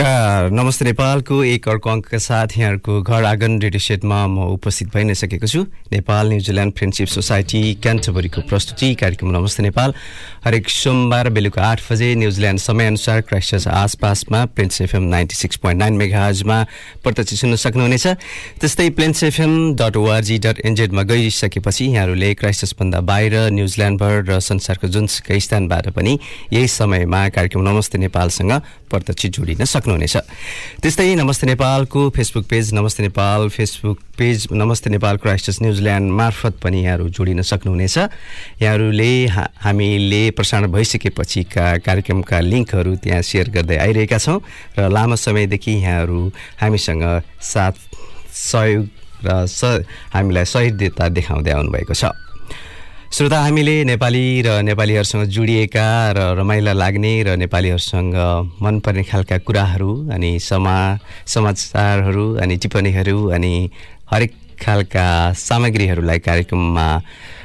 música नमस्कार। नमस्ते नेपालको एक अर्को अङ्कका साथ यहाँहरूको घर आँगन रेडियो सेटमा म उपस्थित भइ नै सकेको छु। Nepal New Zealand friendship society क्यान्टबरीको प्रस्तुति कार्यक्रम नमस्ते नेपाल। हरेक सोमबार बेलुका आठ बजे न्युजिल्यान्ड समयअनुसार क्राइस्टर्स आसपासमा Plains FM ninety six point nine मेगाजमा प्रत्यक्ष सुन्न सक्नुहुनेछ। त्यस्तै Plains FM dot ORG dot एनजेडमा गइसकेपछि यहाँहरूले क्राइस्टर्सभन्दा बाहिर न्युजिल्यान्डभर र संसारको जुनसुकै स्थानबाट पनि यही समयमा कार्यक्रम नमस्ते नेपालसँग प्रत्यक्ष जोडिन सक्नुहुनेछ। त्यस्तै नमस्ते नेपालको फेसबुक पेज नमस्ते नेपाल फेसबुक पेज नमस्ते नेपाल क्राइस्टर्स न्युजिल्यान्ड मार्फत पनि यहाँहरू जोडिन सक्नुहुनेछ। यहाँहरूले हामीले प्रसारण भइसकेपछिका कार्यक्रमका लिङ्कहरू त्यहाँ सेयर गर्दै आइरहेका छौँ र लामो समयदेखि यहाँहरू हामीसँग साथ सहयोग र स हामीलाई सहिष्णुता देखाउँदै आउनुभएको छ। श्रोता हामीले नेपाली र नेपालीहरूसँग जोडिएका र रमाइला लाग्ने र नेपालीहरूसँग मनपर्ने खालका कुराहरू अनि समा समाचारहरू अनि टिप्पणीहरू अनि हरेक खालका सामग्रीहरूलाई कार्यक्रममा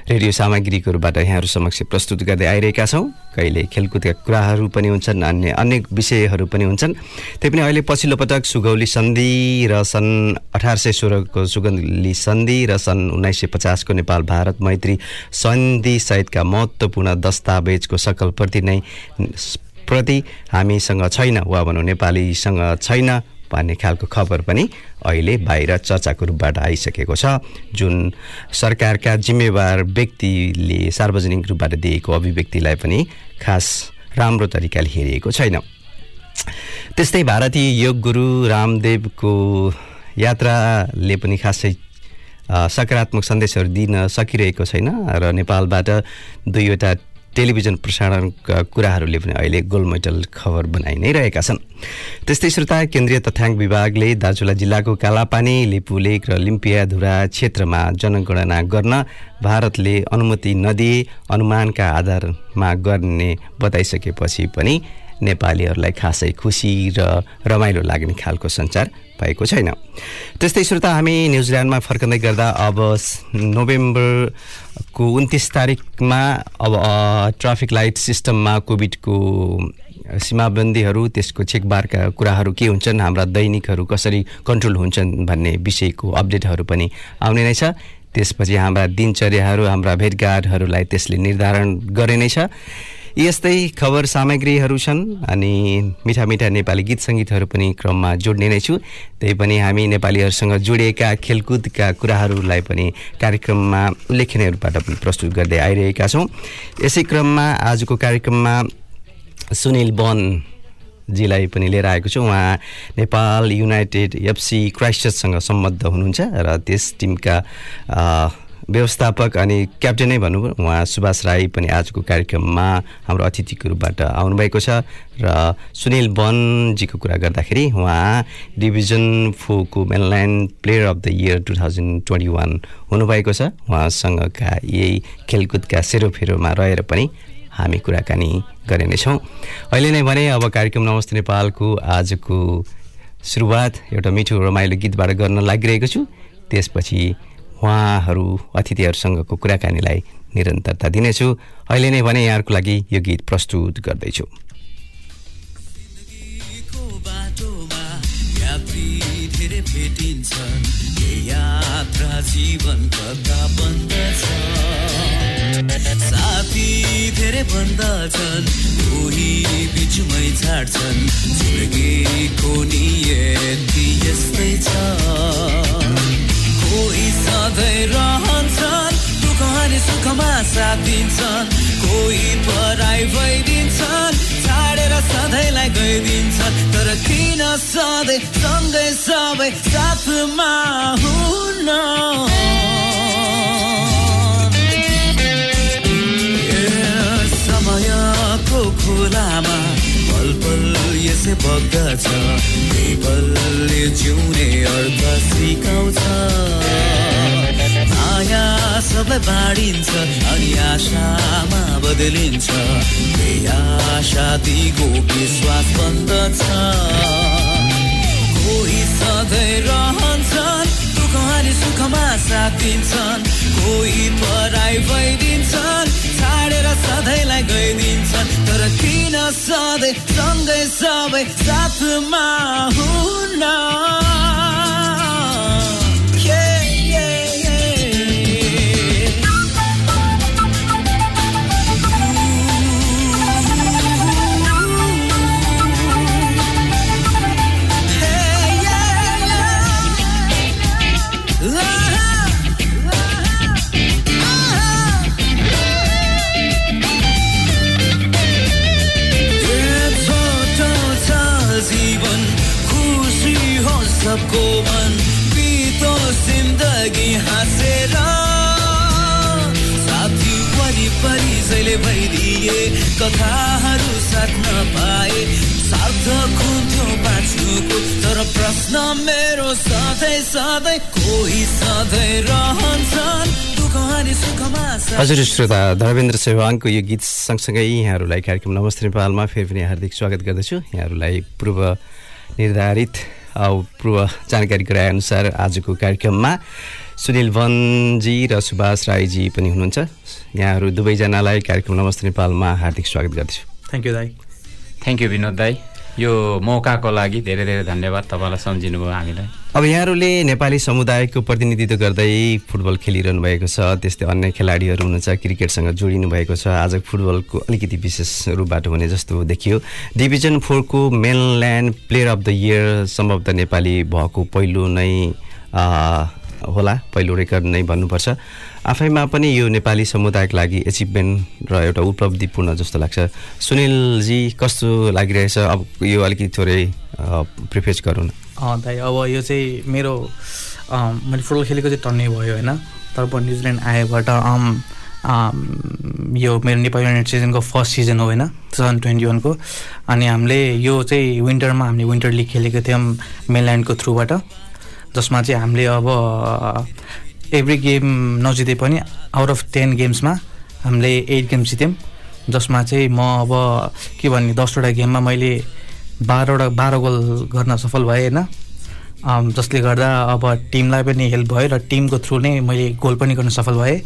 रेडियो सामग्रीहरूबाट यहाँहरू समक्ष प्रस्तुत गर्दै आइरहेका छौँ। कहिले खेलकुदका कुराहरू पनि हुन्छन् अन्य अन्य विषयहरू पनि हुन्छन्। त्यही पनि अहिले पछिल्लो पटक सुगौली सन्धि र सन् अठार सय सोह्रको सुगौली सन्धि र सन् उन्नाइस सय पचासको नेपाल भारत मैत्री सन्धि सहितका महत्त्वपूर्ण दस्तावेजको सकल प्रति नै प्रति हामीसँग छैन वा भनौँ नेपालीसँग छैन। भन्ने खालको खबर पनि अहिले बाहिर चर्चाको रूपबाट आइसकेको छ। जुन सरकारका जिम्मेवार व्यक्तिले सार्वजनिक रूपबाट दिएको अभिव्यक्तिलाई पनि खास राम्रो तरिकाले हेरिएको छैन। त्यस्तै भारतीय योग गुरु रामदेवको यात्राले पनि खासै सकारात्मक सन्देशहरू दिन सकिरहेको छैन र नेपालबाट दुईवटा टेलिभिजन प्रसारणका कुराहरूले पनि अहिले गोल्ड मेडल खबर बनाइ नै रहेका छन्। त्यस्तै श्रोता केन्द्रीय तथ्याङ्क विभागले दार्चुला जिल्लाको कालापानी लिपुलेक र लिम्पियाधुरा क्षेत्रमा जनगणना गर्न भारतले अनुमति नदिए अनुमानका आधारमा गर्ने बताइसकेपछि पनि नेपालीहरूलाई खासै खुसी र रमाइलो लाग्ने खालको सञ्चार भएको छैन। त्यस्तै श्रोता हामी न्युजिल्यान्डमा फर्कँदै गर्दा अब नोभेम्बरको उन्तिस तारिकमा अब ट्राफिक लाइट सिस्टममा कोभिडको सीमाबन्दीहरू त्यसको चेकबारका कुराहरू के हुन्छन् हाम्रा दैनिकहरू कसरी कन्ट्रोल हुन्छन् भन्ने विषयको अपडेटहरू पनि आउने नै छ। त्यसपछि हाम्रा दिनचर्याहरू हाम्रा भेटघाटहरूलाई त्यसले निर्धारण गरे नै छ। यस्तै खबर सामग्रीहरू छन् अनि मिठा मिठा नेपाली गीत सङ्गीतहरू पनि क्रममा जोड्ने नै छु। त्यही पनि हामी नेपालीहरूसँग जोडिएका खेलकुदका कुराहरूलाई पनि कार्यक्रममा उल्लेखनीय रूपबाट पनि प्रस्तुत गर्दै आइरहेका छौँ। यसै क्रममा आजको कार्यक्रममा सुनिल वन जीलाई पनि लिएर आएको छु। उहाँ नेपाल युनाइटेड एफसी क्राइस्टसँग सम्बद्ध हुनुहुन्छ र त्यस टिमका व्यवस्थापक अनि क्याप्टेन भनौँ उहाँ सुभाष राई पनि आजको कार्यक्रममा हाम्रो अतिथिको रूपबाट आउनुभएको छ र सुनिल वनजीको कुरा गर्दाखेरि उहाँ division फोरको mainland player of the year two thousand twenty one हुनुभएको छ। उहाँसँगका यही खेलकुदका सेरोफेरोमा रहेर पनि हामी कुराकानी गर्ने नै छौँ। अहिले नै भने अब कार्यक्रम नमस्ते नेपालको आजको सुरुवात एउटा मिठो रमाइलो गीतबाट गर्न लागिरहेको छु। त्यसपछि उहाँहरू अतिथिहरूसँगको कुराकानीलाई निरन्तरता दिनेछु। अहिले नै भने यहाँहरूको लागि यो गीत प्रस्तुत गर्दैछु। जीवन कता बन्दछ साथी धेरै बन्दछन् कोही बिचमै छाड्छन् जिन्दगीको नियति यस्तै छ। कोही सधैँ रहन्छन् दुःख सुखमा साथ दिन्छन् कोही पराई भइदिन्छन् छाडेर सधैँलाई गइदिन्छन् तर किन सधैँ सँगै सबै साथमा आकाशे बग्दछ। पलले जिउने अर्थ सिकाउँछ। माया सबै बाँडिन्छ अनि आशामा बदलिन्छ। आशा दिगो विश्वास बन्दछ। कोही सधैँ रहन्छन् अनि सुखमा साथ दिन्छन् कोही पराई भइदिन्छन् छाडेर सधैँलाई गइदिन्छन्। तर किन सधैँ सँगै सबै साथमा हुन्न? हजुर। श्रोता धर्मेन्द्र सेवाङको यो गीत सँगसँगै यहाँहरूलाई कार्यक्रम नमस्ते नेपालमा फेरि पनि हार्दिक स्वागत गर्दछु। यहाँहरूलाई पूर्व निर्धारित पूर्व जानकारी गराएअनुसार आजको कार्यक्रममा सुनिल वनजी र सुभाष राईजी पनि हुनुहुन्छ। यहाँहरू दुवैजनालाई कार्यक्रम नमस्ते नेपालमा हार्दिक स्वागत गर्दछु। थ्याङ्क यू दाई। थ्याङ्क यू विनोद दाई। यो मौकाको लागि धेरै धेरै धन्यवाद तपाईँलाई सम्झिनु भयो हामीलाई। अब यहाँहरूले नेपाली समुदायको प्रतिनिधित्व गर्दै फुटबल खेलिरहनु भएको छ त्यस्तै अन्य खेलाडीहरू हुनुहुन्छ क्रिकेटसँग जोडिनु भएको छ। आज फुटबलको अलिकति विशेष रूपबाट हुने जस्तो देखियो। Division फोरको mainland player of the year सम्भवतः नेपाली भएको पहिलो नै होला पहिलो रेकर्ड नै भन्नुपर्छ। आफैमा पनि यो नेपाली समुदायको लागि एचिभमेन्ट र एउटा उपलब्धिपूर्ण जस्तो लाग्छ। सुनिलजी कस्तो लागिरहेछ? अब यो अलिकति थोरै प्रिफेस गरौँ न। दाइ अब यो चाहिँ मेरो मैले फुटबल खेलेको चाहिँ टन्नै भयो होइन? तर पनि न्युजिल्यान्ड आएबाट यो मेरो नेपाली युनाइटेड सिजनको फर्स्ट सिजन हो होइन? टु थाउजन्ड ट्वेन्टी वानको अनि हामीले यो चाहिँ विन्टरमा हामीले विन्टर लिग खेलेको थियौँ मेनल्यान्डको थ्रुबाट। जसमा चाहिँ हामीले अब एभ्री गेम नजिते पनि आउट अफ टेन गेम्समा हामीले एट गेम्स जित्यौँ। जसमा चाहिँ म अब के भन्ने दसवटा गेममा मैले बाह्रवटा बाह्र गोल गर्न सफल भएँ होइन? जसले गर्दा अब टिमलाई पनि हेल्प भयो र टिमको थ्रु नै मैले गोल पनि गर्न सफल भएँ।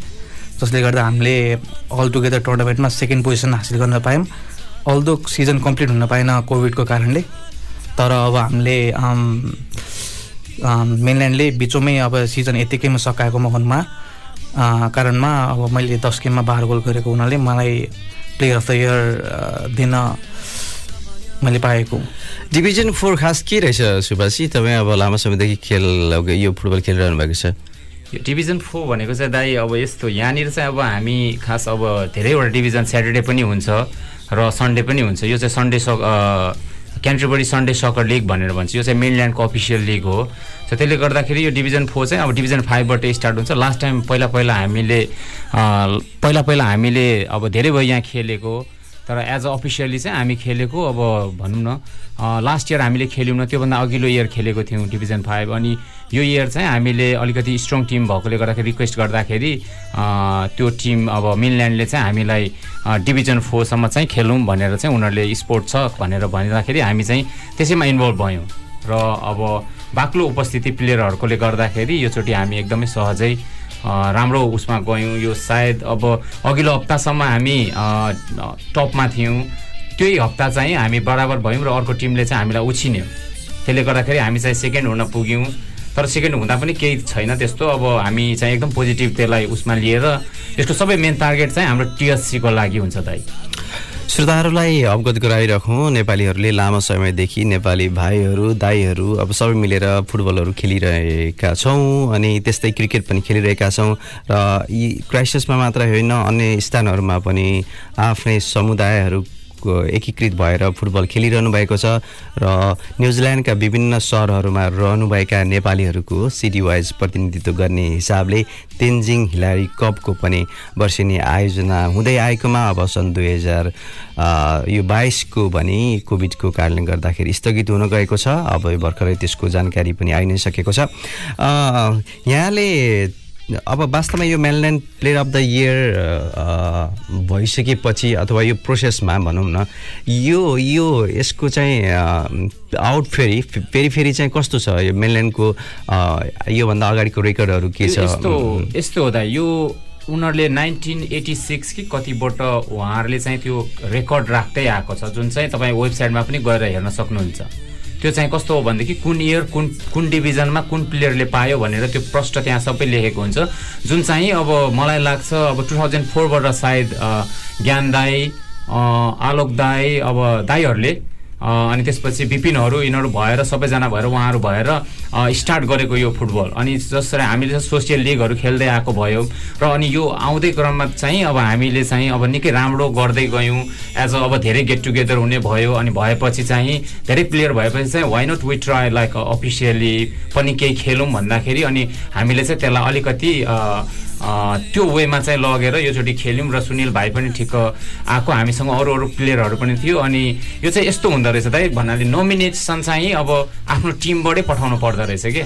जसले गर्दा हामीले अल टुगेदर टुर्नामेन्टमा सेकेन्ड पोजिसन हासिल गर्न पायौँ। अल्दो सिजन कम्प्लिट हुन पाएन कोभिडको कारणले तर अब हामीले मेनल्यान्डले बिचोमै अब सिजन यत्तिकैमा सकाएको मखनमा कारणमा अब मैले दस गेममा बाह्र गोल गरेको हुनाले मलाई प्लेयर अफ द इयर दिन मैले पाएको। डिभिजन फोर खास के रहेछ सुभाषी तपाईँ अब लामो समयदेखि खेल यो फुटबल खेलिरहनु भएको छ। यो डिभिजन फोर भनेको चाहिँ दाइ अब यस्तो यहाँनिर चाहिँ अब हामी खास अब धेरैवटा डिभिजन स्याटरडे पनि हुन्छ र सन्डे पनि हुन्छ। यो चाहिँ सन्डे सक क्यान्ट्रिबडी सन्डे सकर लिग भनेर भन्छ। यो चाहिँ मेनल्यान्डको अफिसियल लिग हो। सो त्यसले गर्दाखेरि यो डिभिजन फोर चाहिँ अब डिभिजन फाइभबाट स्टार्ट हुन्छ। लास्ट टाइम पहिला पहिला हामीले पहिला पहिला हामीले अब धेरै भयो यहाँ खेलेको। तर एज अ अफिसियली चाहिँ हामी खेलेको अब भनौँ न लास्ट इयर हामीले खेल्यौँ त्योभन्दा अघिल्लो इयर खेलेको थियौँ डिभिजन फाइभ अनि यो इयर चाहिँ हामीले अलिकति स्ट्रङ टिम भएकोले गर्दाखेरि रिक्वेस्ट गर्दाखेरि त्यो टिम अब मिनल्यान्डले चाहिँ हामीलाई डिभिजन फोरसम्म चाहिँ खेलौँ भनेर चाहिँ उनीहरूले स्पोर्ट छ भनेर भनिँदाखेरि हामी चाहिँ त्यसैमा इन्भल्भ भयौँ। र अब बाक्लो उपस्थिति प्लेयरहरूकोले गर्दाखेरि योचोटि हामी एकदमै सहजै राम्रो उसमा गयौँ। यो सायद अब अघिल्लो हप्तासम्म हामी टपमा थियौँ। त्यही हप्ता चाहिँ हामी बराबर भयौँ र अर्को टिमले चाहिँ हामीलाई उछिन्यो। त्यसले गर्दाखेरि हामी चाहिँ सेकेन्ड हुन पुग्यौँ। तर सेकेन्ड हुँदा पनि केही छैन त्यस्तो। अब हामी चाहिँ एकदम पोजिटिभ त्यसलाई उसमा लिएर यसको सबै मेन टार्गेट चाहिँ हाम्रो टिएससीको लागि हुन्छ दाइ। श्रोताहरूलाई अवगत गराइराखौँ नेपालीहरूले लामो समयदेखि नेपाली भाइहरू दाईहरू अब सबै मिलेर फुटबलहरू खेलिरहेका छौँ अनि त्यस्तै क्रिकेट पनि खेलिरहेका छौँ र यी क्राइसिसमा मात्र होइन अन्य स्थानहरूमा पनि आफ्नै समुदायहरू एकीकृत भएर फुटबल खेलिरहनु भएको छ र न्युजिल्यान्डका विभिन्न सहरहरूमा रहनुभएका नेपालीहरूको सिटी वाइज प्रतिनिधित्व गर्ने हिसाबले तेन्जिङ हिलारी कपको पनि वर्षेनी आयोजना हुँदै आएकोमा अब सन् दुई हजार यो बाइसको भने कोभिडको कारणले गर्दाखेरि स्थगित हुन गएको छ। अब भर्खरै त्यसको जानकारी पनि आइ नै सकेको छ। यहाँले अब वास्तवमा यो mainland player of the year भइसकेपछि अथवा यो प्रोसेसमा भनौँ न यो यो यसको चाहिँ आउट फेरि फेरि फेरि चाहिँ कस्तो छ यो मेनल्यान्डको अ, योभन्दा अगाडिको रेकर्डहरू के छ? यस्तो यस्तो हुँदा यो उनीहरूले नाइन्टिन एटी सिक्स कि कतिबाट उहाँहरूले चाहिँ त्यो रेकर्ड राख्दै आएको छ जुन चाहिँ तपाईँ वेबसाइटमा पनि गएर हेर्न सक्नुहुन्छ। त्यो चाहिँ कस्तो हो भनेदेखि कुन इयर कुन कुन डिभिजनमा कुन प्लेयरले पायो भनेर त्यो प्रष्ट त्यहाँ सबै लेखेको हुन्छ। जुन चाहिँ अब मलाई लाग्छ अब टु थाउजन्ड फोरबाट सायद ज्ञान दाई आलोक दाई अब दाईहरूले अनि त्यसपछि विपिनहरू यिनीहरू भएर सबैजना भएर उहाँहरू भएर स्टार्ट गरेको यो फुटबल। अनि जसरी हामीले सोसियल लिगहरू खेल्दै आएको भयो। र अनि यो आउँदै क्रममा चाहिँ अब हामीले चाहिँ अब निकै राम्रो गर्दै गयौँ। एज अब धेरै गेट टुगेदर हुने भयो अनि भएपछि चाहिँ धेरै प्लेयर भएपछि चाहिँ why not we try like officially पनि केही खेलौँ भन्दाखेरि अनि हामीले चाहिँ त्यसलाई अलिकति त्यो वेमा चाहिँ लगेर योचोटि खेल्यौँ र सुनिल भाइ पनि ठिक आएको। हामीसँग अरू अरू प्लेयरहरू पनि थियो अनि यो चाहिँ यस्तो हुँदो रहेछ दाइ भन्नाले नोमिनेसन चाहिँ अब आफ्नो टिमबाटै पठाउनु पर्दो रहेछ कि?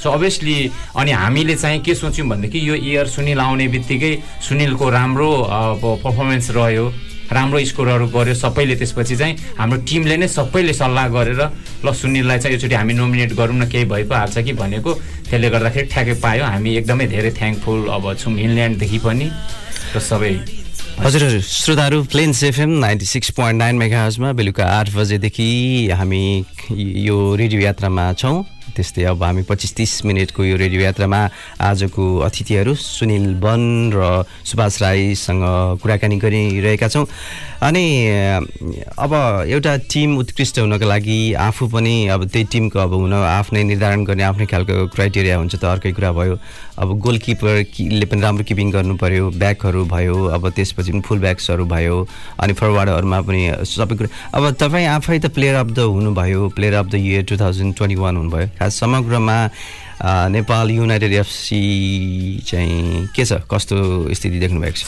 सो अभियसली अनि हामीले चाहिँ के सोच्यौँ भनेदेखि यो इयर सुनिल आउने बित्तिकै सुनिलको राम्रो अब पर्फर्मेन्स रह्यो। राम्रो स्कोरहरू गर्यो सबैले त्यसपछि चाहिँ हाम्रो टिमले नै सबैले सल्लाह गरेर ल सुनिललाई चाहिँ योचोटि हामी नोमिनेट गरौँ न केही भइ हाल्छ कि भनेको त्यसले गर्दाखेरि ठ्याक्कै पायो। हामी एकदमै धेरै थ्याङ्कफुल अब छौँ इन्ल्यान्डदेखि पनि र सबै। हजुर श्रोताहरू Plains FM ninety six point nine मेगाजमा बेलुका आठ बजेदेखि हामी यो रेडियो यात्रामा छौँ। त्यस्तै अब हामी पच्चिस तिस मिनटको यो रेडियो यात्रामा आजको अतिथिहरू सुनिल वन र सुभाष राईसँग कुराकानी गरिरहेका छौँ। अनि अब एउटा टिम उत्कृष्ट हुनको लागि आफू पनि अब त्यही टिमको अब हुन आफ्नै निर्धारण गर्ने आफ्नै खालको क्राइटेरिया हुन्छ त अर्कै कुरा भयो। अब गोलकिपरले पनि राम्रो किपिङ गर्नु पऱ्यो ब्याकहरू भयो अब त्यसपछि पनि फुल ब्याक्सहरू भयो अनि फरवार्डहरूमा पनि सबै कुरा। अब तपाईँ आफै त प्लेयर अफ द हुनुभयो player of the year two thousand twenty one हुनुभयो। खास समग्रमा नेपाल युनाइटेड एफसी चाहिँ के छ? कस्तो स्थिति देख्नु भएको छ?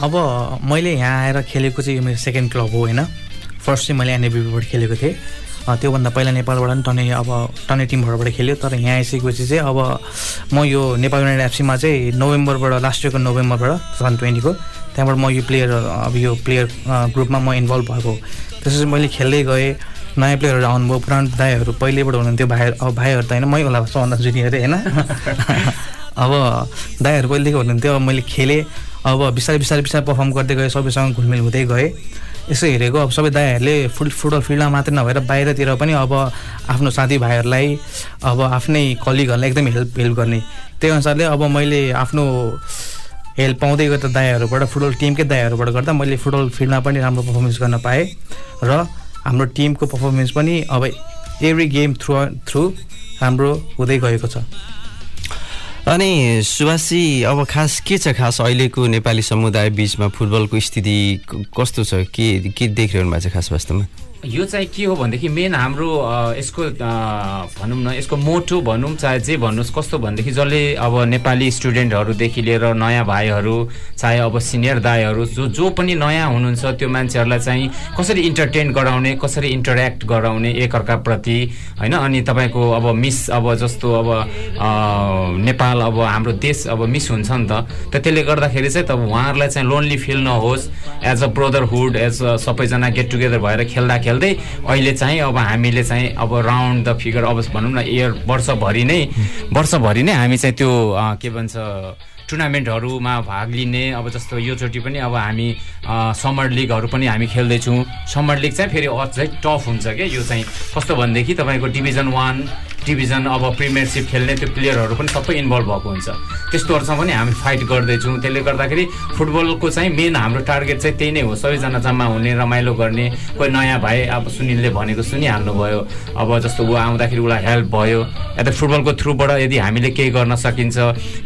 अब मैले यहाँ आएर खेलेको चाहिँ यो मेरो सेकेन्ड क्लब हो होइन? फर्स्ट चाहिँ मैले एनएबिबाट खेलेको थिएँ। त्योभन्दा पहिला नेपालबाट पनि टने अब टने टिमहरूबाट खेल्यो। तर यहाँ आइसकेपछि चाहिँ अब म यो नेपाल युनाइटेड एफसीमा चाहिँ नोभेम्बरबाट लास्ट इयरको नोभेम्बरबाट टु थाउजन्ड ट्वेन्टीको त्यहाँबाट म यो प्लेयर अब यो प्लेयर ग्रुपमा म इन्भल्भ भएको। त्यसपछि मैले खेल्दै गएँ नयाँ प्लेयरहरू आउनुभयो पुरानो दाईहरू पहिल्यैबाट हुनुहुन्थ्यो भाइ अब भाइहरू त होइन मै होला सबभन्दा जुनियर होइन? अब दाईहरू पहिलेदेखि हुनुहुन्थ्यो अब मैले खेलेँ। अब बिस्तारै बिस्तारै बिस्तारै पर्फर्म गर्दै गएँ सबैसँग घुलमिल हुँदै गएँ। यसो हेरेको अब सबै दाईहरूले फुट फुटबल फिल्डमा मात्रै नभएर बाहिरतिर पनि अब आफ्नो साथीभाइहरूलाई अब आफ्नै कलिगहरूलाई एकदमै हेल्प हेल्प गर्ने। त्यही अनुसारले अब मैले आफ्नो हेल्प पाउँदै गर्दा दाईहरूबाट फुटबल टिमकै दाईहरूबाट गर्दा मैले फुटबल फिल्डमा पनि राम्रो पर्फर्मेन्स गर्न पाएँ र हाम्रो टिमको पर्फर्मेन्स पनि अब एभ्री गेम थ्रु थ्रु राम्रो हुँदै गएको छ। अनि सुभाषजी अब खास के छ खास अहिलेको नेपाली समुदाय बिचमा फुटबलको स्थिति कस्तो छ? के के देखिरहनु भएको छ खास वास्तवमा? यो चाहिँ के हो भनेदेखि मेन हाम्रो यसको भनौँ न यसको मोटो भनौँ चाहे जे भन्नुहोस् कस्तो भनेदेखि जसले अब नेपाली स्टुडेन्टहरूदेखि लिएर नयाँ भाइहरू चाहे अब सिनियर दाईहरू जो जो पनि नयाँ हुनुहुन्छ त्यो मान्छेहरूलाई चाहिँ कसरी इन्टरटेन गराउने कसरी इन्टरेक्ट गराउने एकअर्काप्रति होइन? अनि तपाईँको अब मिस अब जस्तो अब नेपाल अब हाम्रो देश अब मिस हुन्छ नि त। त त्यसले गर्दाखेरि चाहिँ तब उहाँहरूलाई चाहिँ लोन्ली फिल नहोस्। As a brotherhood as a सबैजना गेट टुगेदर भएर खेल्दा खेल्दै अहिले चाहिँ अब हामीले चाहिँ अब राउन्ड द फिगर अब भनौँ न इयर वर्षभरि नै वर्षभरि नै हामी चाहिँ त्यो के भन्छ टुर्नामेन्टहरूमा भाग लिने अब जस्तो योचोटि पनि अब हामी समर लिगहरू पनि हामी खेल्दैछौँ। समर लिग चाहिँ फेरि अझै टफ हुन्छ क्या यो चाहिँ कस्तो भनेदेखि तपाईँको डिभिजन वान डिभिजन अब प्रिमियरसिप खेल्ने त्यो प्लेयरहरू पनि सबै इन्भल्भ भएको हुन्छ। त्यस्तोहरूसँग पनि हामी फाइट गर्दैछौँ। त्यसले गर्दाखेरि फुटबलको चाहिँ मेन हाम्रो टार्गेट चाहिँ त्यही नै हो। सबैजना जम्मा हुने रमाइलो गर्ने कोही नयाँ भाइ अब सुनिलले भनेको सुनिहाल्नु भयो अब जस्तो ऊ आउँदाखेरि उसलाई हेल्प भयो। या त फुटबलको थ्रुबाट यदि हामीले केही गर्न सकिन्छ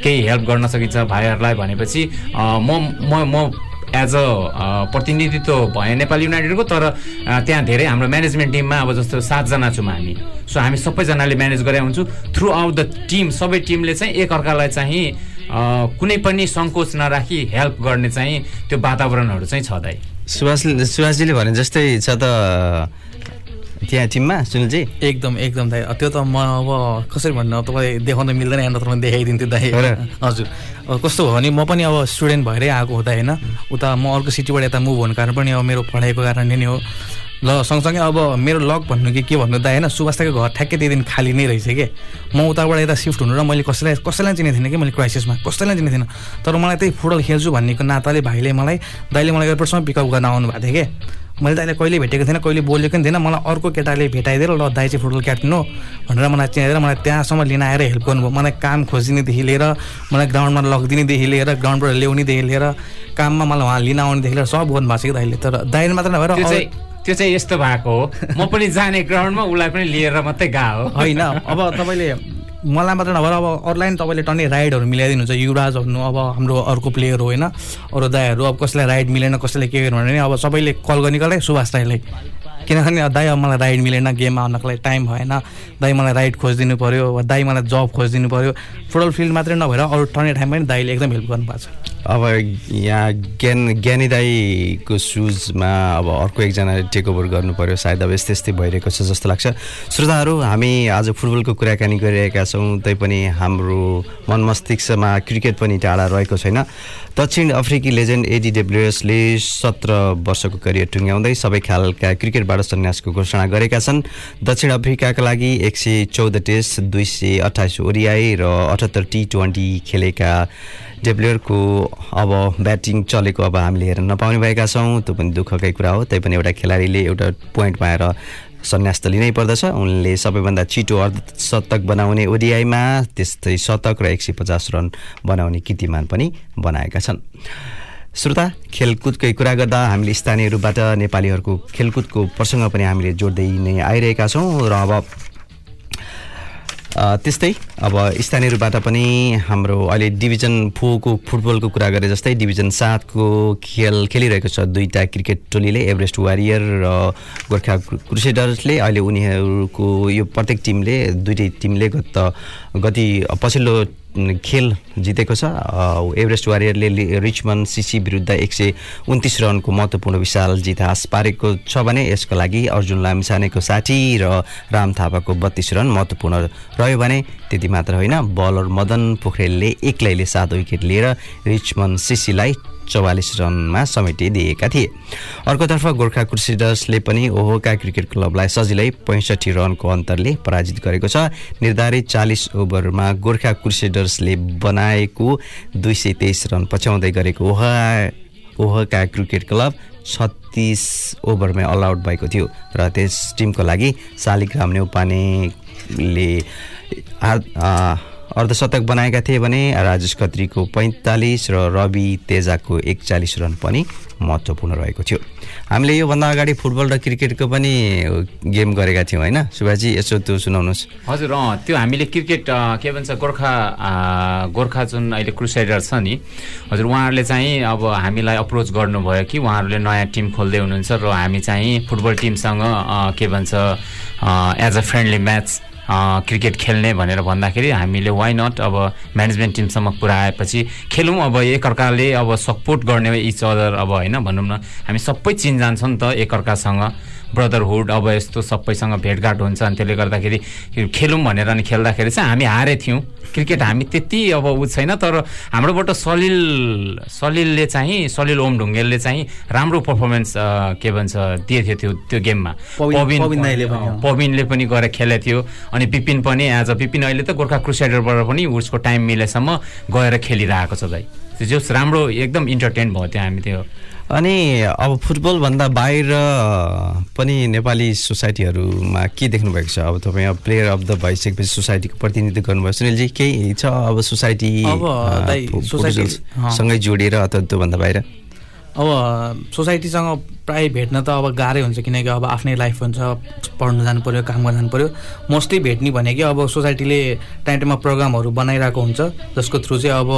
केही हेल्प गर्न सकिन्छ भाइहरूलाई भनेपछि म म म एज अ प्रतिनिधित्व भयो नेपाली युनाइटेडको तर त्यहाँ धेरै हाम्रो म्यानेजमेन्ट टिममा अब जस्तो सातजना छौँ हामी। सो हामी सबैजनाले म्यानेज गरे हुन्छौँ। थ्रु आउट द टिम सबै टिमले चाहिँ एकअर्कालाई चाहिँ कुनै पनि सङ्कोच नराखी हेल्प गर्ने चाहिँ त्यो वातावरणहरू चाहिँ छ दाइ सुभाष सुभाषजीले भने जस्तै छ त त्यहाँ टिममा सुनिलजी? एकदम एकदम दाइ। त्यो त म अब कसरी भन्नु अब तपाईँ देखाउन मिल्दैन यहाँ नत्र म देखाइदिन्थेँ दाइ? हजुर। कस्तो भयो भने म पनि अब स्टुडेन्ट भएरै आएको हुँदा होइन? उता म अर्को सिटीबाट यता मुभ हुनु कारण पनि अब मेरो पढाइको कारणले नै हो। ल सँगसँगै अब मेरो लक भन्नु कि के भन्नु दाइ होइन? सुभाषताको घर ठ्याक्कै त्यही दिन खाली नै रहेछ कि? म उताबाट यता सिफ्ट हुनु र मैले कसैलाई कसैलाई चिनेको थिइनँ कि मैले क्राइसिसमा कसैलाई चिनेको थिइनँ? तर मलाई त्यही फुटबल खेल्छु भन्नेको नाताले भाइले मलाई दाइले मलाई एयरपोर्टसम्म पिकअप गर्न आउनु भएको थियो कि? मैले दाइले कहिले भेटेको थिएन कहिले बोलेको पनि थिएन मलाई अर्को केटाले भेटाइदिएर ल दाइ चाहिँ फुटबल क्याप्टन हो भनेर मलाई चिनाइदिएर मलाई त्यहाँसम्म लिन आएर हेल्प गर्नुभयो। मलाई काम खोजिदिनेदेखि लिएर मलाई ग्राउन्डमा लगिदिनेदेखि लिएर ग्राउन्डबाट ल्याउनेदेखि लिएर काममा मलाई उहाँ लिन आउनेदेखि लिएर सब गर्नुभएको छ कि दाइले। तर दाइले मात्र नभएर त्यो चाहिँ त्यो चाहिँ यस्तो भएको हो। म पनि जाने ग्राउन्डमा उसलाई पनि लिएर मात्रै गएको होइन अब तपाईँले मलाई मात्र नभएर अब अरूलाई पनि तपाईँले टन्ने राइडहरू मिलाइदिनुहुन्छ युवराज भन्नु अब हाम्रो अर्को प्लेयर हो होइन? अरू दाईहरू अब कसैलाई राइड मिलेन कसैले के गर्नु भने अब सबैले कल गर्ने कलै सुभाष दाईलाई। किनभने दाई अब मलाई राइड मिलेन गेममा आउनको लागि टाइम भएन। दाई मलाई राइड खोजिदिनु पऱ्यो अब दाई मलाई जब खोजिदिनु पऱ्यो फुटबल फिल्ड मात्रै नभएर अरू टर्ने टाइम पनि दाईले एकदम हेल्प गर्नुभएको छ। अब यहाँ ज्ञान ज्ञानी दाईको सुजमा अब अर्को एकजना टेक ओभर गर्नु पर्यो। सायद अब यस्तै यस्तै भइरहेको छ जस्तो लाग्छ। श्रोताहरू हामी आज फुटबलको कुराकानी गरिरहेका छौँ। तैपनि हाम्रो मन मस्तिष्कमा क्रिकेट पनि टाढा रहेको छैन। दक्षिण अफ्रिकी लेजेन्ड एडी सत्र वर्षको करियर टुङ्ग्याउँदै सबै खालका क्रिकेटबाट सन्यासको घोषणा गरेका छन्। दक्षिण अफ्रिकाका लागि एक सय चौध टेस्ट दुई सय अठाइस ओडिआई र अठहत्तर टी ट्वेन्टी खेलेका डेब्लुयरको अब ब्याटिङ चलेको अब हामीले हेर्न नपाउने भएका छौँ। त्यो पनि दुःखकै कुरा हो। तैपनि एउटा खेलाडीले एउटा पोइन्ट पाएर सन्यास त लिनै पर्दछ। उनले सबैभन्दा छिटो अर्धशतक बनाउने ओडिआईमा त्यस्तै शतक र एक सय पचास रन बनाउने कीर्तिमान पनि बनाएका छन्। श्रोता खेलकुदकै कुरा गर्दा हामीले स्थानीयहरूबाट नेपालीहरूको खेलकुदको प्रसङ्ग पनि हामीले जोड्दै नै आइरहेका छौँ र अब त्यस्तै अब स्थानीयहरूबाट पनि हाम्रो अहिले डिभिजन फोरको फुटबलको कुरा गरे जस्तै डिभिजन सातको खेल खेलिरहेको छ दुईवटा क्रिकेट टोलीले एभरेस्ट वारियर र गोर्खा क्रुसेडर्सले। अहिले उनीहरूको यो प्रत्येक टिमले दुइटै टिमले गत गति पछिल्लो खेल जितेको छ। एभरेस्ट वारियरले रिचमन्ड सिसी विरुद्ध एक सय उन्तिस रनको महत्त्वपूर्ण विशाल जित हास पारेको छ भने यसको लागि अर्जुन लामिछानेको साठी र राम थापाको बत्तिस रन महत्त्वपूर्ण रह्यो भने त्यति मात्र होइन बलर मदन पोखरेलले एक्लैले सात विकेट लिएर रिचमन्ड सिसीलाई चौवालिस रनमा समेटिदिएका थिए। अर्कोतर्फ गोर्खा क्रुसेडर्सले पनि ओहोका क्रिकेट क्लबलाई सजिलै पैँसठी रनको अन्तरले पराजित गरेको छ। निर्धारित चालिस ओभरमा गोर्खा क्रुसेडर्सले बनाएको दुई सय तेइस रन पछ्याउँदै गरेको ओहा ओहका क्रिकेट क्लब छत्तिस ओभरमै अल आउट भएको थियो र त्यस टिमको लागि शालिग्राम नेउपानेले अर्धशतक बनाएका थिए भने राजेश खत्रीको पैँतालिस र रवि तेजाको एकचालिस रन पनि महत्त्वपूर्ण रहेको थियो। हामीले योभन्दा अगाडि फुटबल र क्रिकेटको पनि गेम गरेका थियौँ होइन? सुभाषजी यसो त्यो सुनाउनुहोस्। हजुर अँ त्यो हामीले क्रिकेट के भन्छ गोर्खा गोर्खा जुन अहिले क्रुसाइडर छ नि हजुर उहाँहरूले चाहिँ अब हामीलाई अप्रोच गर्नुभयो कि उहाँहरूले नयाँ टिम खोल्दै हुनुहुन्छ र हामी चाहिँ फुटबल टिमसँग के भन्छ as a friendly match cricket खेल्ने भनेर भन्दाखेरि हामीले वाइ नट अब म्यानेजमेन्ट टिमसम्म पुऱ्याएपछि खेलौँ। अब एकअर्काले अब सपोर्ट गर्ने इच अदर अब होइन भनौँ न। हामी सबै चिनजान छ नि त एकअर्कासँग ब्रदरहुड अब यस्तो सबैसँग भेटघाट हुन्छ अनि त्यसले गर्दाखेरि खेलौँ भनेर अनि खेल्दाखेरि चाहिँ हामी हारे थियौँ। क्रिकेट हामी त्यति अब उ छैन तर हाम्रोबाट सलिल सलिलले चाहिँ सलिल ओम ढुङ्गेलले चाहिँ राम्रो पर्फर्मेन्स के भन्छ दिएको थियो त्यो त्यो गेममा। पविन- पविनले पनि गएर खेलेको थियो। अनि विपिन पनि एज अ विपिन अहिले त गोर्खा क्रुसाइडरबाट पनि उसको टाइम मिलेसम्म गएर खेलिरहेको छ दाइ। त्यो जस राम्रो एकदम इन्टरटेन भयो त्यहाँ हामी त्यो। अनि अब फुटबलभन्दा बाहिर पनि नेपाली सोसाइटीहरूमा के देख्नु भएको छ? अब तपाईँ अब प्लेयर अफ द भइसकेपछि सोसाइटीको प्रतिनिधित्व गर्नुभयो। सुनिलजी केही छ अब सोसाइटी अब। सँगै जोडिएर अथवा त्योभन्दा बाहिर? अब सोसाइटीसँग प्रायः भेट्न त अब गाह्रै हुन्छ किनकि अब आफ्नै लाइफ हुन्छ पढ्नु जानु पऱ्यो काम गर्न जानु पऱ्यो मोस्टली भेट्ने भनेको अब सोसाइटीले टाइम टाइममा प्रोग्रामहरू बनाइरहेको हुन्छ जसको थ्रु चाहिँ अब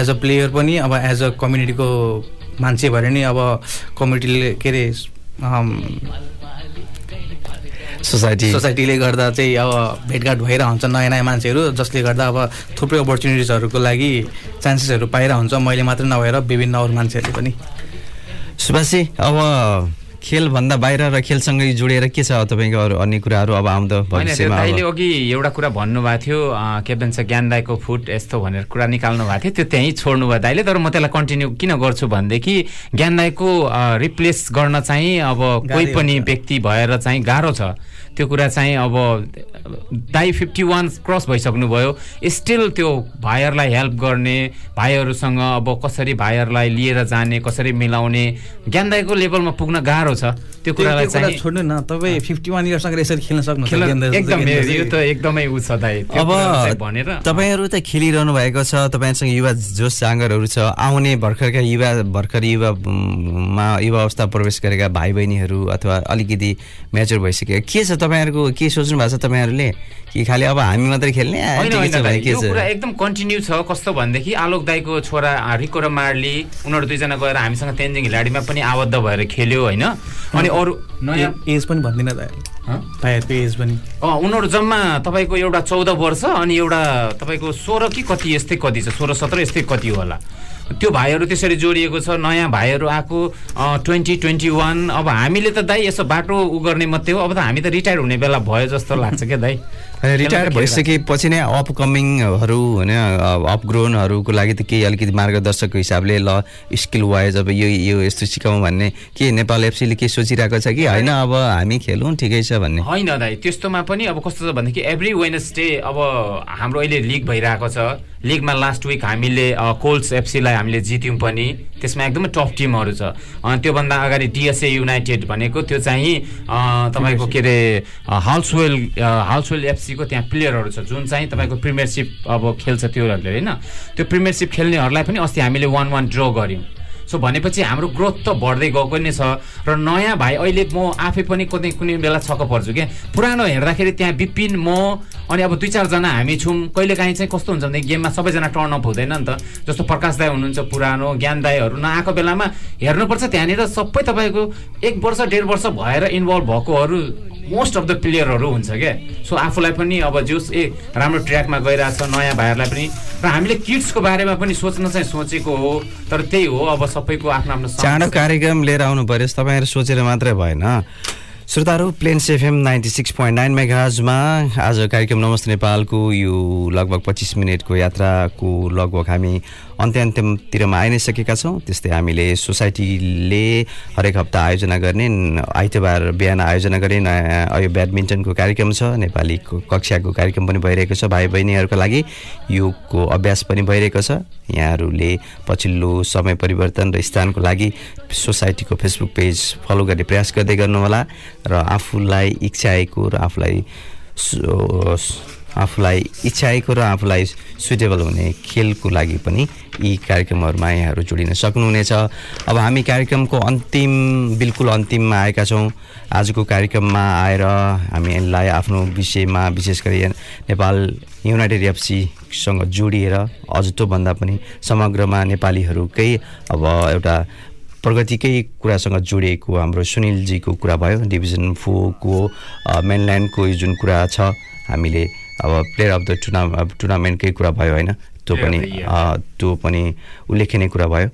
एज अ प्लेयर पनि अब एज अ कम्युनिटीको मान्छे भएर नि अब कमिटीले के अरे सोसाइटी। सोसाइटीले गर्दा चाहिँ अब भेटघाट भइरहेको हुन्छ नयाँ नयाँ मान्छेहरू जसले गर्दा अब थुप्रै अपर्च्युनिटिजहरूको लागि चान्सेसहरू पाइरहेको हुन्छ मैले मात्रै नभएर विभिन्न अरू मान्छेहरूले पनि। सुभाषजी अब खेलभन्दा बाहिर र खेलसँगै जोडिएर के छ तपाईँको अरू अन्य कुराहरू अब आउँदो दाइले अब अघि एउटा कुरा भन्नुभएको थियो के भन्छ ज्ञान दाईको फुट यस्तो भनेर कुरा निकाल्नु भएको थियो त्यो त्यहीँ छोड्नु भयो दाइले तर म त्यसलाई कन्टिन्यू किन गर्छु भनेदेखि ज्ञान दाईको रिप्लेस गर्न चाहिँ अब कोही पनि। व्यक्ति भएर चाहिँ गाह्रो छ त्यो कुरा चाहिँ अब दाई फिफ्टी वान क्रस भइसक्नुभयो। स्टिल त्यो भाइहरूलाई हेल्प गर्ने भाइहरूसँग अब कसरी भाइहरूलाई लिएर जाने कसरी मिलाउने ज्ञान दाईको लेभलमा पुग्न गाह्रो छ। त्यो कुरालाई चाहिँ छोड्नु न तपाईँ फिफ्टी वान इयर्ससँग यसरी खेल्न दाजु- एकदम। यो त एकदमै उ छ त्यो अब भनेर। तपाईँहरू त खेलिरहनु भएको छ तपाईँहरूसँग युवा जोस जाँगरहरू छ आउने भर्खरका युवा भर्खर युवा उम्, मा युवा अवस्था प्रवेश गरेका भाइ बहिनीहरू अथवा अलिकति म्याचुर भइसकेका। के छ तपाईँहरूको के सोच्नु भएको छ तपाईँहरूले? कि खालि अब हामी मात्रै खेल्ने? एकदम कन्टिन्यू छ। कस्तो भनेदेखि आलोक दाईको छोरा रिको र मार्ली उनीहरू दुईजना गएर हामीसँग तेन्जिङ हिलाडीमा पनि आबद्ध भएर खेल्यो होइन? अनि अरू नयाँ एज पनि भन्दिनँ? भाइहरूको एज पनि। उनीहरू जम्मा तपाईँको एउटा चौध वर्ष अनि एउटा तपाईँको सोह्र कि कति यस्तै कति छ? सोह्र सत्र यस्तै कति होला? त्यो भाइहरू त्यसरी जोडिएको छ नयाँ भाइहरू आएको ट्वेन्टी ट्वेन्टी वान अब हामीले त दाइ यसो बाटो उ गर्ने मात्रै हो अब त हामी त रिटायर हुने बेला भयो जस्तो लाग्छ क्या दाइ? रिटायर भइसकेपछि नै अपकमिङहरू होइन अपग्रोनहरूको लागि त केही अलिकति मार्गदर्शकको हिसाबले ल स्किल वाइज अब यो यो यस्तो सिकाउँ भन्ने के नेपाल एफसीले के सोचिरहेको छ कि? होइन। अब हामी खेलौँ ठिकै छ भन्ने। होइन दाइ त्यस्तोमा पनि अब कस्तो छ भनेदेखि एभ्री वेनसडे अब हाम्रो अहिले लिग भइरहेको छ। लिगमा लास्ट विक हामीले कोल्स एफसीलाई हामीले जित्यौँ पनि। त्यसमा एकदमै टफ टिमहरू छ। त्योभन्दा अगाडि डिएसए युनाइटेड भनेको त्यो चाहिँ तपाईँको के अरे हाउसवेल हाउसवेल एफसीको त्यहाँ प्लेयरहरू छ। जुन चाहिँ तपाईँको प्रिमियरसिप अब खेल्छ त्योहरूले होइन? त्यो प्रिमियरसिप खेल्नेहरूलाई पनि अस्ति हामीले वान वान ड्र गऱ्यौँ। सो भनेपछि हाम्रो ग्रोथ त बढ्दै गएको नै छ र नयाँ भाइ अहिले म आफै पनि कुनै कुनै बेला छक्क पर्छु क्या पुरानो हेर्दाखेरि त्यहाँ विपिन म अनि अब दुई चारजना हामी छौँ। कहिलेकाहीँ चाहिँ कस्तो हुन्छ भने गेममा सबैजना टर्न अप हुँदैन नि त। जस्तो प्रकाश दाई हुनुहुन्छ पुरानो ज्ञान दाईहरू नआएको बेलामा हेर्नुपर्छ त्यहाँनिर सबै तपाईँको एक वर्ष डेढ वर्ष भएर इन्भल्भ भएकोहरू मोस्ट अफ द प्लेयरहरू हुन्छ क्या सो आफूलाई पनि अब जोस् ए राम्रो ट्र्याकमा गइरहेछ नयाँ भाइहरूलाई पनि। र हामीले किड्सको बारेमा पनि सोच्न चाहिँ सोचेको हो तर त्यही हो अब सबैको आफ्नो आफ्नो चाँडो कार्यक्रम लिएर आउनु पर्यो तपाईँहरू सोचेर मात्रै भएन। श्रोताहरू Plains FM ninety six point nine मेगाजमा आज कार्यक्रम नमस्ते नेपालको यो लगभग पच्चिस मिनटको यात्राको लगभग हामी अन्त्य अन्त्यमतिरमा आइ नै सकेका छौँ। त्यस्तै हामीले सोसाइटीले हरेक हप्ता आयोजना गर्ने आइतबार बिहान आयोजना गर्ने नयाँ यो ब्याडमिन्टनको कार्यक्रम छ नेपाली कक्षाको कार्यक्रम पनि भइरहेको छ भाइ बहिनीहरूका लागि योगको अभ्यास पनि भइरहेको छ। यहाँहरूले पछिल्लो समय परिवर्तन र स्थानको लागि सोसाइटीको फेसबुक पेज फलो गर्ने प्रयास गर्दै गर्नुहोला। र आफूलाई इच्छाएको र आफूलाई आफूलाई इच्छाएको र आफूलाई सुटेबल हुने खेलको लागि पनि यी कार्यक्रमहरूमा यहाँहरू जोडिन सक्नुहुनेछ। अब हामी कार्यक्रमको अन्तिम बिल्कुल अन्तिममा आएका छौँ। आजको कार्यक्रममा आएर हामीलाई आफ्नो विषयमा विशेष गरी नेपाल युनाइटेड एफसीसँग जोडिएर अझ त्योभन्दा पनि समग्रमा नेपालीहरूकै अब एउटा प्रगतिकै कुरासँग जोडिएको हाम्रो सुनिलजीको कुरा भयो डिभिजन फोरको मेनल्यान्डको यो जुन कुरा छ हामीले अब प्लेयर अफ द टुर्ना टुर्नामेन्टकै कुरा भयो होइन? त्यो पनि. अ, त्यो पनि उल्लेखनीय कुरा भयो।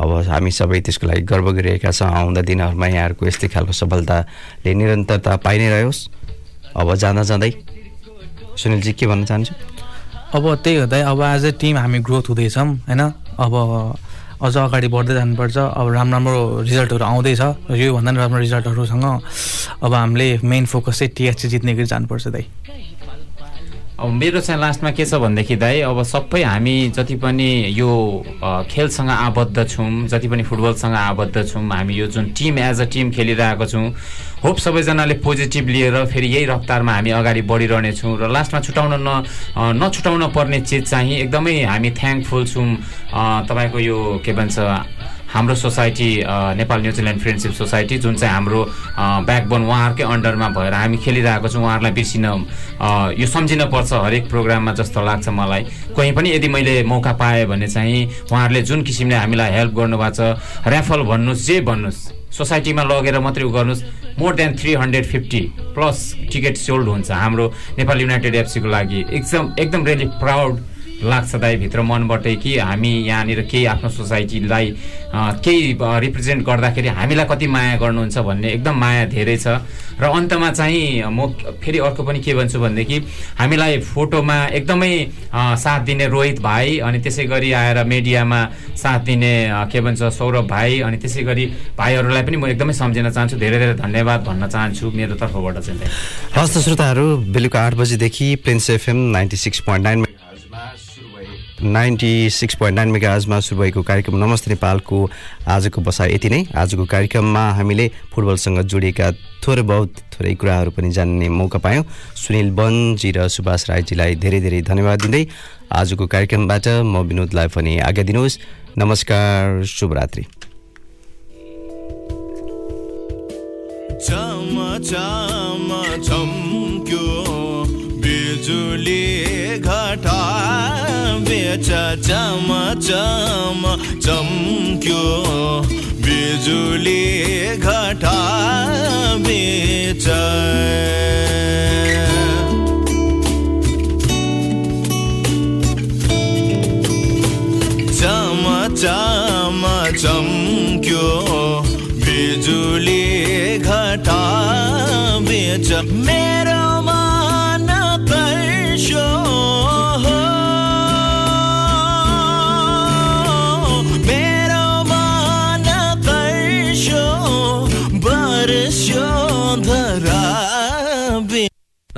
अब हामी सबै त्यसको लागि गर्व गरिरहेका छौँ। आउँदा दिनहरूमा यहाँहरूको यस्तै खालको सफलताले निरन्तरता पाइ नै रहोस्। अब जाँदा जाँदै सुनिलजी के भन्न चाहन्छु? अब त्यही हुँदा अब एज ए टिम हामी ग्रोथ हुँदैछौँ होइन? अब अझ अगाडि बढ्दै जानुपर्छ। अब राम्रो राम्रो रिजल्टहरू आउँदैछ। योभन्दा पनि राम्रो रिजल्टहरूसँग अब हामीले मेन फोकस चाहिँ टिएचसी जित्ने गरी जानुपर्छ दाइ। अब मेरो चाहिँ लास्टमा के छ भनेदेखि दाइ अब सबै हामी जति पनि यो खेलसँग आबद्ध छौँ जति पनि फुटबलसँग आबद्ध छौँ हामी यो जुन टिम एज अ टिम खेलिरहेको छौँ होप सबैजनाले पोजिटिभ लिएर फेरि यही रफ्तारमा हामी अगाडि बढिरहनेछौँ र लास्टमा छुटाउन न नछुटाउन पर्ने चिज चाहिँ एकदमै हामी थ्याङ्कफुल छौँ। तपाईँको यो के भन्छ हाम्रो society Nepal New Zealand friendship society जुन चाहिँ हाम्रो ब्याकबोन उहाँहरूकै अन्डरमा भएर हामी खेलिरहेको छौँ उहाँहरूलाई बिर्सिन यो सम्झिन पर्छ हरेक प्रोग्राममा जस्तो लाग्छ मलाई। कहीँ पनि यदि मैले मौका पाएँ भने चाहिँ उहाँहरूले जुन किसिमले हामीलाई हेल्प गर्नुभएको छ ऱ्याफल भन्नुहोस् जे भन्नुहोस् सोसाइटीमा लगेर मात्रै उ गर्नुहोस् more than three hundred fifty plus ticket sold हुन्छ हाम्रो नेपाल युनाइटेड एफसीको लागि। एकदम एकदम रियली प्राउड लाग्छ दाइ भित्र मनबाटै कि हामी यहाँनिर केही आफ्नो सोसाइटीलाई केही रिप्रेजेन्ट गर्दाखेरि हामीलाई कति माया गर्नुहुन्छ भन्ने एकदम माया धेरै छ र अन्तमा चाहिँ म फेरि अर्को पनि के भन्छु भनेदेखि हामीलाई फोटोमा एकदमै साथ दिने रोहित भाइ अनि त्यसै गरी आएर मिडियामा साथ दिने के भन्छ सौरभ भाइ अनि त्यसै गरी भाइहरूलाई पनि म एकदमै सम्झिन चाहन्छु धेरै धेरै धन्यवाद भन्न चाहन्छु मेरो तर्फबाट चाहिँ। हस्त श्रोताहरू बेलुका आठ बजीदेखि Plains FM ninety six point nine ninety six point nine मेगाजमा सुरु भएको कार्यक्रम नमस्ते नेपालको आजको बसाइ यति नै। आजको कार्यक्रममा हामीले फुटबलसँग जोडिएका थोरै बहुत थोरै कुराहरू पनि जान्ने मौका पायौँ। सुनिल बनजी र सुभाष राईजीलाई धेरै धेरै धन्यवाद दिँदै आजको कार्यक्रमबाट म विनोदलाई पनि आज्ञा दिनुहोस्। नमस्कार शुभरात्रि। बिजुली घटा बेच चम चम चम्क्यो बिजुली घटा बेच चम चम चम्क्यो बिजुली घटा बेच मेरो